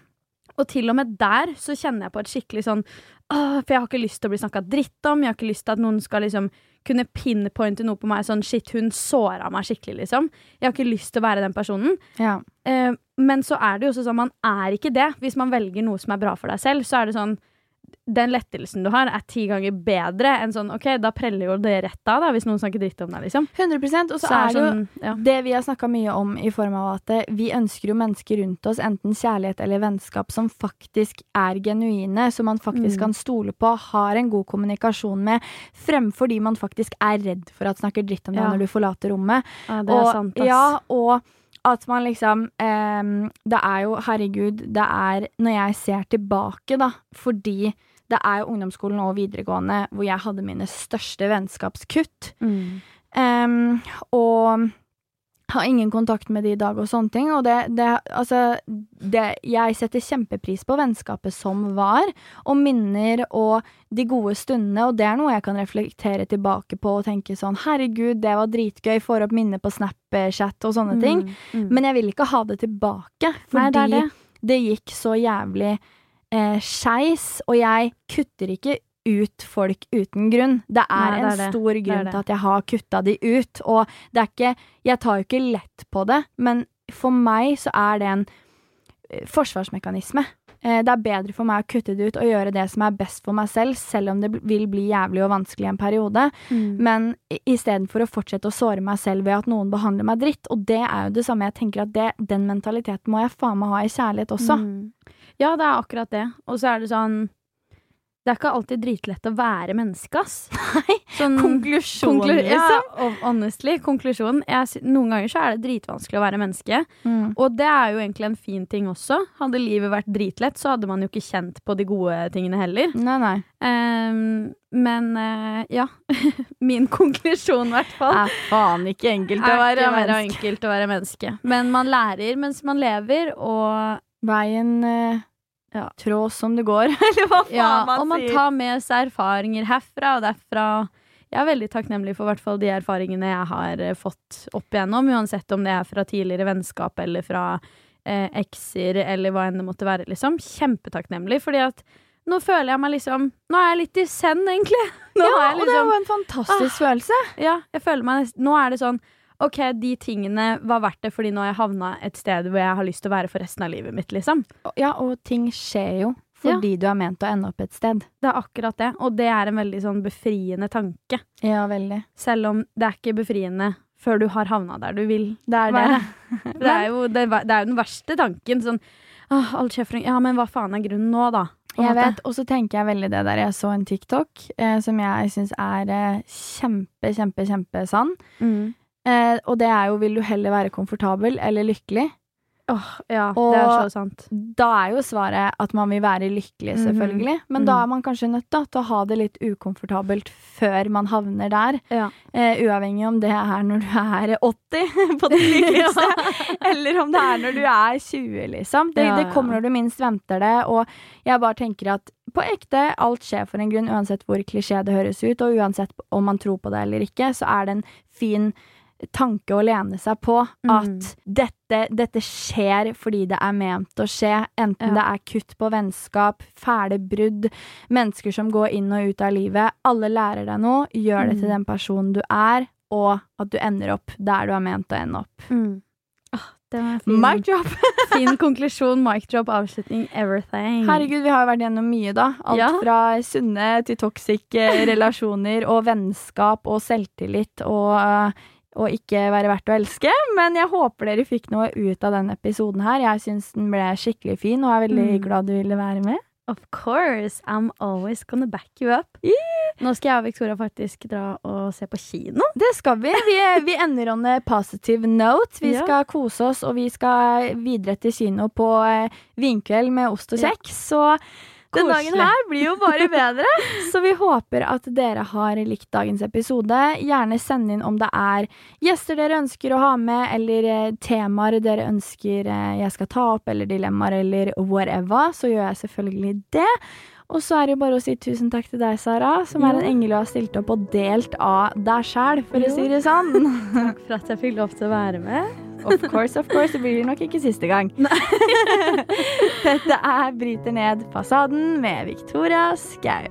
Og til og med der så kjenner jeg på et skikkelig sånn Åh, For jeg har ikke lyst til å bli snakka dritt om. Jeg har ikke lyst til at noen skal liksom kunne pinpointe noe på meg sånn shit, hun såra meg skikkelig, liksom. Jeg har ikke lyst til å være den personen. Ja. Eh, men så er det jo også sånn, man er ikke det. Hvis man velger noe som er bra for deg selv, så er det sånn Den lettelsen du har, er ti ganger bedre enn sånn OK, da preller jo det rett av, da, hvis noen snakker dritt om deg, liksom. 100 Og så, Så er er det jo sånn, ja. Det vi har snakka mye om i form av at eh, vi ønsker jo mennesker rundt oss, enten kjærlighet eller vennskap, som faktisk er genuine, som man faktisk Mm. kan stole på, har en god kommunikasjon med, fremfor de man faktisk er redd for at snakker dritt om deg Ja. når du forlater rommet. ja, det er og, sant, ass. Ja, og at man liksom eh, Det er jo, herregud, det er Når jeg ser tilbake, da, fordi det er jo ungdomsskolen og videregående hvor jeg hadde mine største vennskapskutt. Mm. Um, og har ingen kontakt med de i dag og sånne ting. Og det, det Altså, det Jeg setter kjempepris på vennskapet som var, og minner og de gode stundene, og det er noe jeg kan reflektere tilbake på og tenke sånn Herregud, det var dritgøy, får opp minner på Snapchat og sånne ting. Mm. Men jeg vil ikke ha det tilbake, fordi Nei, det det. det gikk så jævlig eh, skeis, og jeg kutter ikke ut folk uten grunn. Det er Nei, det en er det. stor Det grunn til at jeg har kutta de ut, og det er ikke Jeg tar jo ikke lett på det, men for meg så er det en eh, forsvarsmekanisme. Eh, det er bedre for meg å kutte det ut og gjøre det som er best for meg selv, selv om det vil bli jævlig og vanskelig en periode. Mm. Men istedenfor å fortsette å såre meg selv ved at noen behandler meg dritt. Og det er jo det samme. Jeg tenker at det, den mentaliteten må jeg faen meg ha i kjærlighet også. Mm. Ja, det er akkurat det. Og så er det sånn Det er ikke alltid dritlett å være menneske, ass. Nei, Sånn, Konklusjon, konklu- Ja, liksom. og honestly, konklusjonen jeg, Noen ganger så er det dritvanskelig å være menneske. Mm. Og det er jo egentlig en fin ting også. Hadde livet vært dritlett, så hadde man jo ikke kjent på de gode tingene heller. Nei, nei. Um, men uh, ja. Min konklusjon, i hvert fall. Er faen ikke enkelt å være menneske. enkelt å være menneske. Men man lærer mens man lever, og Veien eh, Ja. trås som det går, eller hva faen Ja, man og man sier. tar med seg erfaringer herfra og derfra. Jeg er veldig takknemlig for hvert fall de erfaringene jeg har eh, fått opp igjennom, uansett om det er fra tidligere vennskap eller fra eh, ekser eller hva enn det måtte være, liksom. Kjempetakknemlig, fordi at nå føler jeg meg liksom Nå er jeg litt i send, egentlig. Nå ja, jeg og det er liksom, jo en fantastisk følelse. ja, jeg føler meg nesten Nå er det sånn OK, de tingene var verdt det, fordi nå har jeg havna et sted hvor jeg har lyst til å være for resten av livet mitt, liksom. Ja, og ting skjer jo fordi du er ment å ende opp et sted. Det er akkurat det, og det er en veldig sånn befriende tanke. Ja, veldig. Selv om det er ikke befriende før du har havna der du vil Det er det. Det er jo, det, det er den verste tanken. Sånn Åh, all kjefring. Ja, men hva faen er grunnen nå, da? Jeg vet, og så tenker jeg veldig det der Jeg så en TikTok eh, som jeg syns er eh, kjempe, kjempe, kjempesann. Mm. Eh, og det er jo vil du heller være komfortabel eller lykkelig? Åh, ja, Og- det er så sant. Da er jo svaret at man vil være lykkelig, Mhm. selvfølgelig. Men da Mhm. er man kanskje nødt da, til å ha det litt ukomfortabelt før man havner der. Ja. Eh, uavhengig om det er når du er 80 på det lykkeligste, eller om det er når du er 20, liksom. Det, Ja, det kommer når du minst venter det, og jeg bare tenker at på ekte, alt skjer for en grunn, uansett hvor klisjé det høres ut, og uansett om man tror på det eller ikke, så er det en fin tanke å lene seg på at Mm. dette, dette skjer fordi det er ment å skje, enten Ja. det er kutt på vennskap, fæle brudd, mennesker som går inn og ut av livet. Alle lærer deg noe, gjør det til Mm. den personen du er, og at du ender opp der du er ment å ende opp. Mm. Det var fin, Mic drop! fin konklusjon, mic drop, avslutning, everything. Herregud, vi har jo vært gjennom mye, da. Alt Ja. fra sunne til toxic eh, relasjoner og vennskap og selvtillit og, eh, og ikke være verdt å elske. Men jeg håper dere fikk noe ut av denne episoden her. Jeg syns den ble skikkelig fin, og er veldig Mm. glad du ville være med. Of course, I'm always gonna back you up. Nå skal jeg og Victoria faktisk dra og se på kino. Det skal vi. Vi, vi ender on a positive note. Vi Ja. skal kose oss, og vi skal videre til kino på eh, vinkveld med ost og kjeks. Så den dagen her blir jo bare bedre. Så vi håper at dere har likt dagens episode. Gjerne send inn om det er gjester dere ønsker å ha med, eller eh, temaer dere ønsker eh, jeg skal ta opp, eller dilemmaer, eller whatever. Så gjør jeg selvfølgelig det. Og så er det jo bare å si tusen takk til deg, Sara, som er en engel og har stilt opp og delt av deg sjæl, for å si det sånn. Takk for at jeg fikk lov til å være med. Of course, of course. Det blir nok ikke siste gang. Dette er Bryter ned fasaden med Victoria Skau.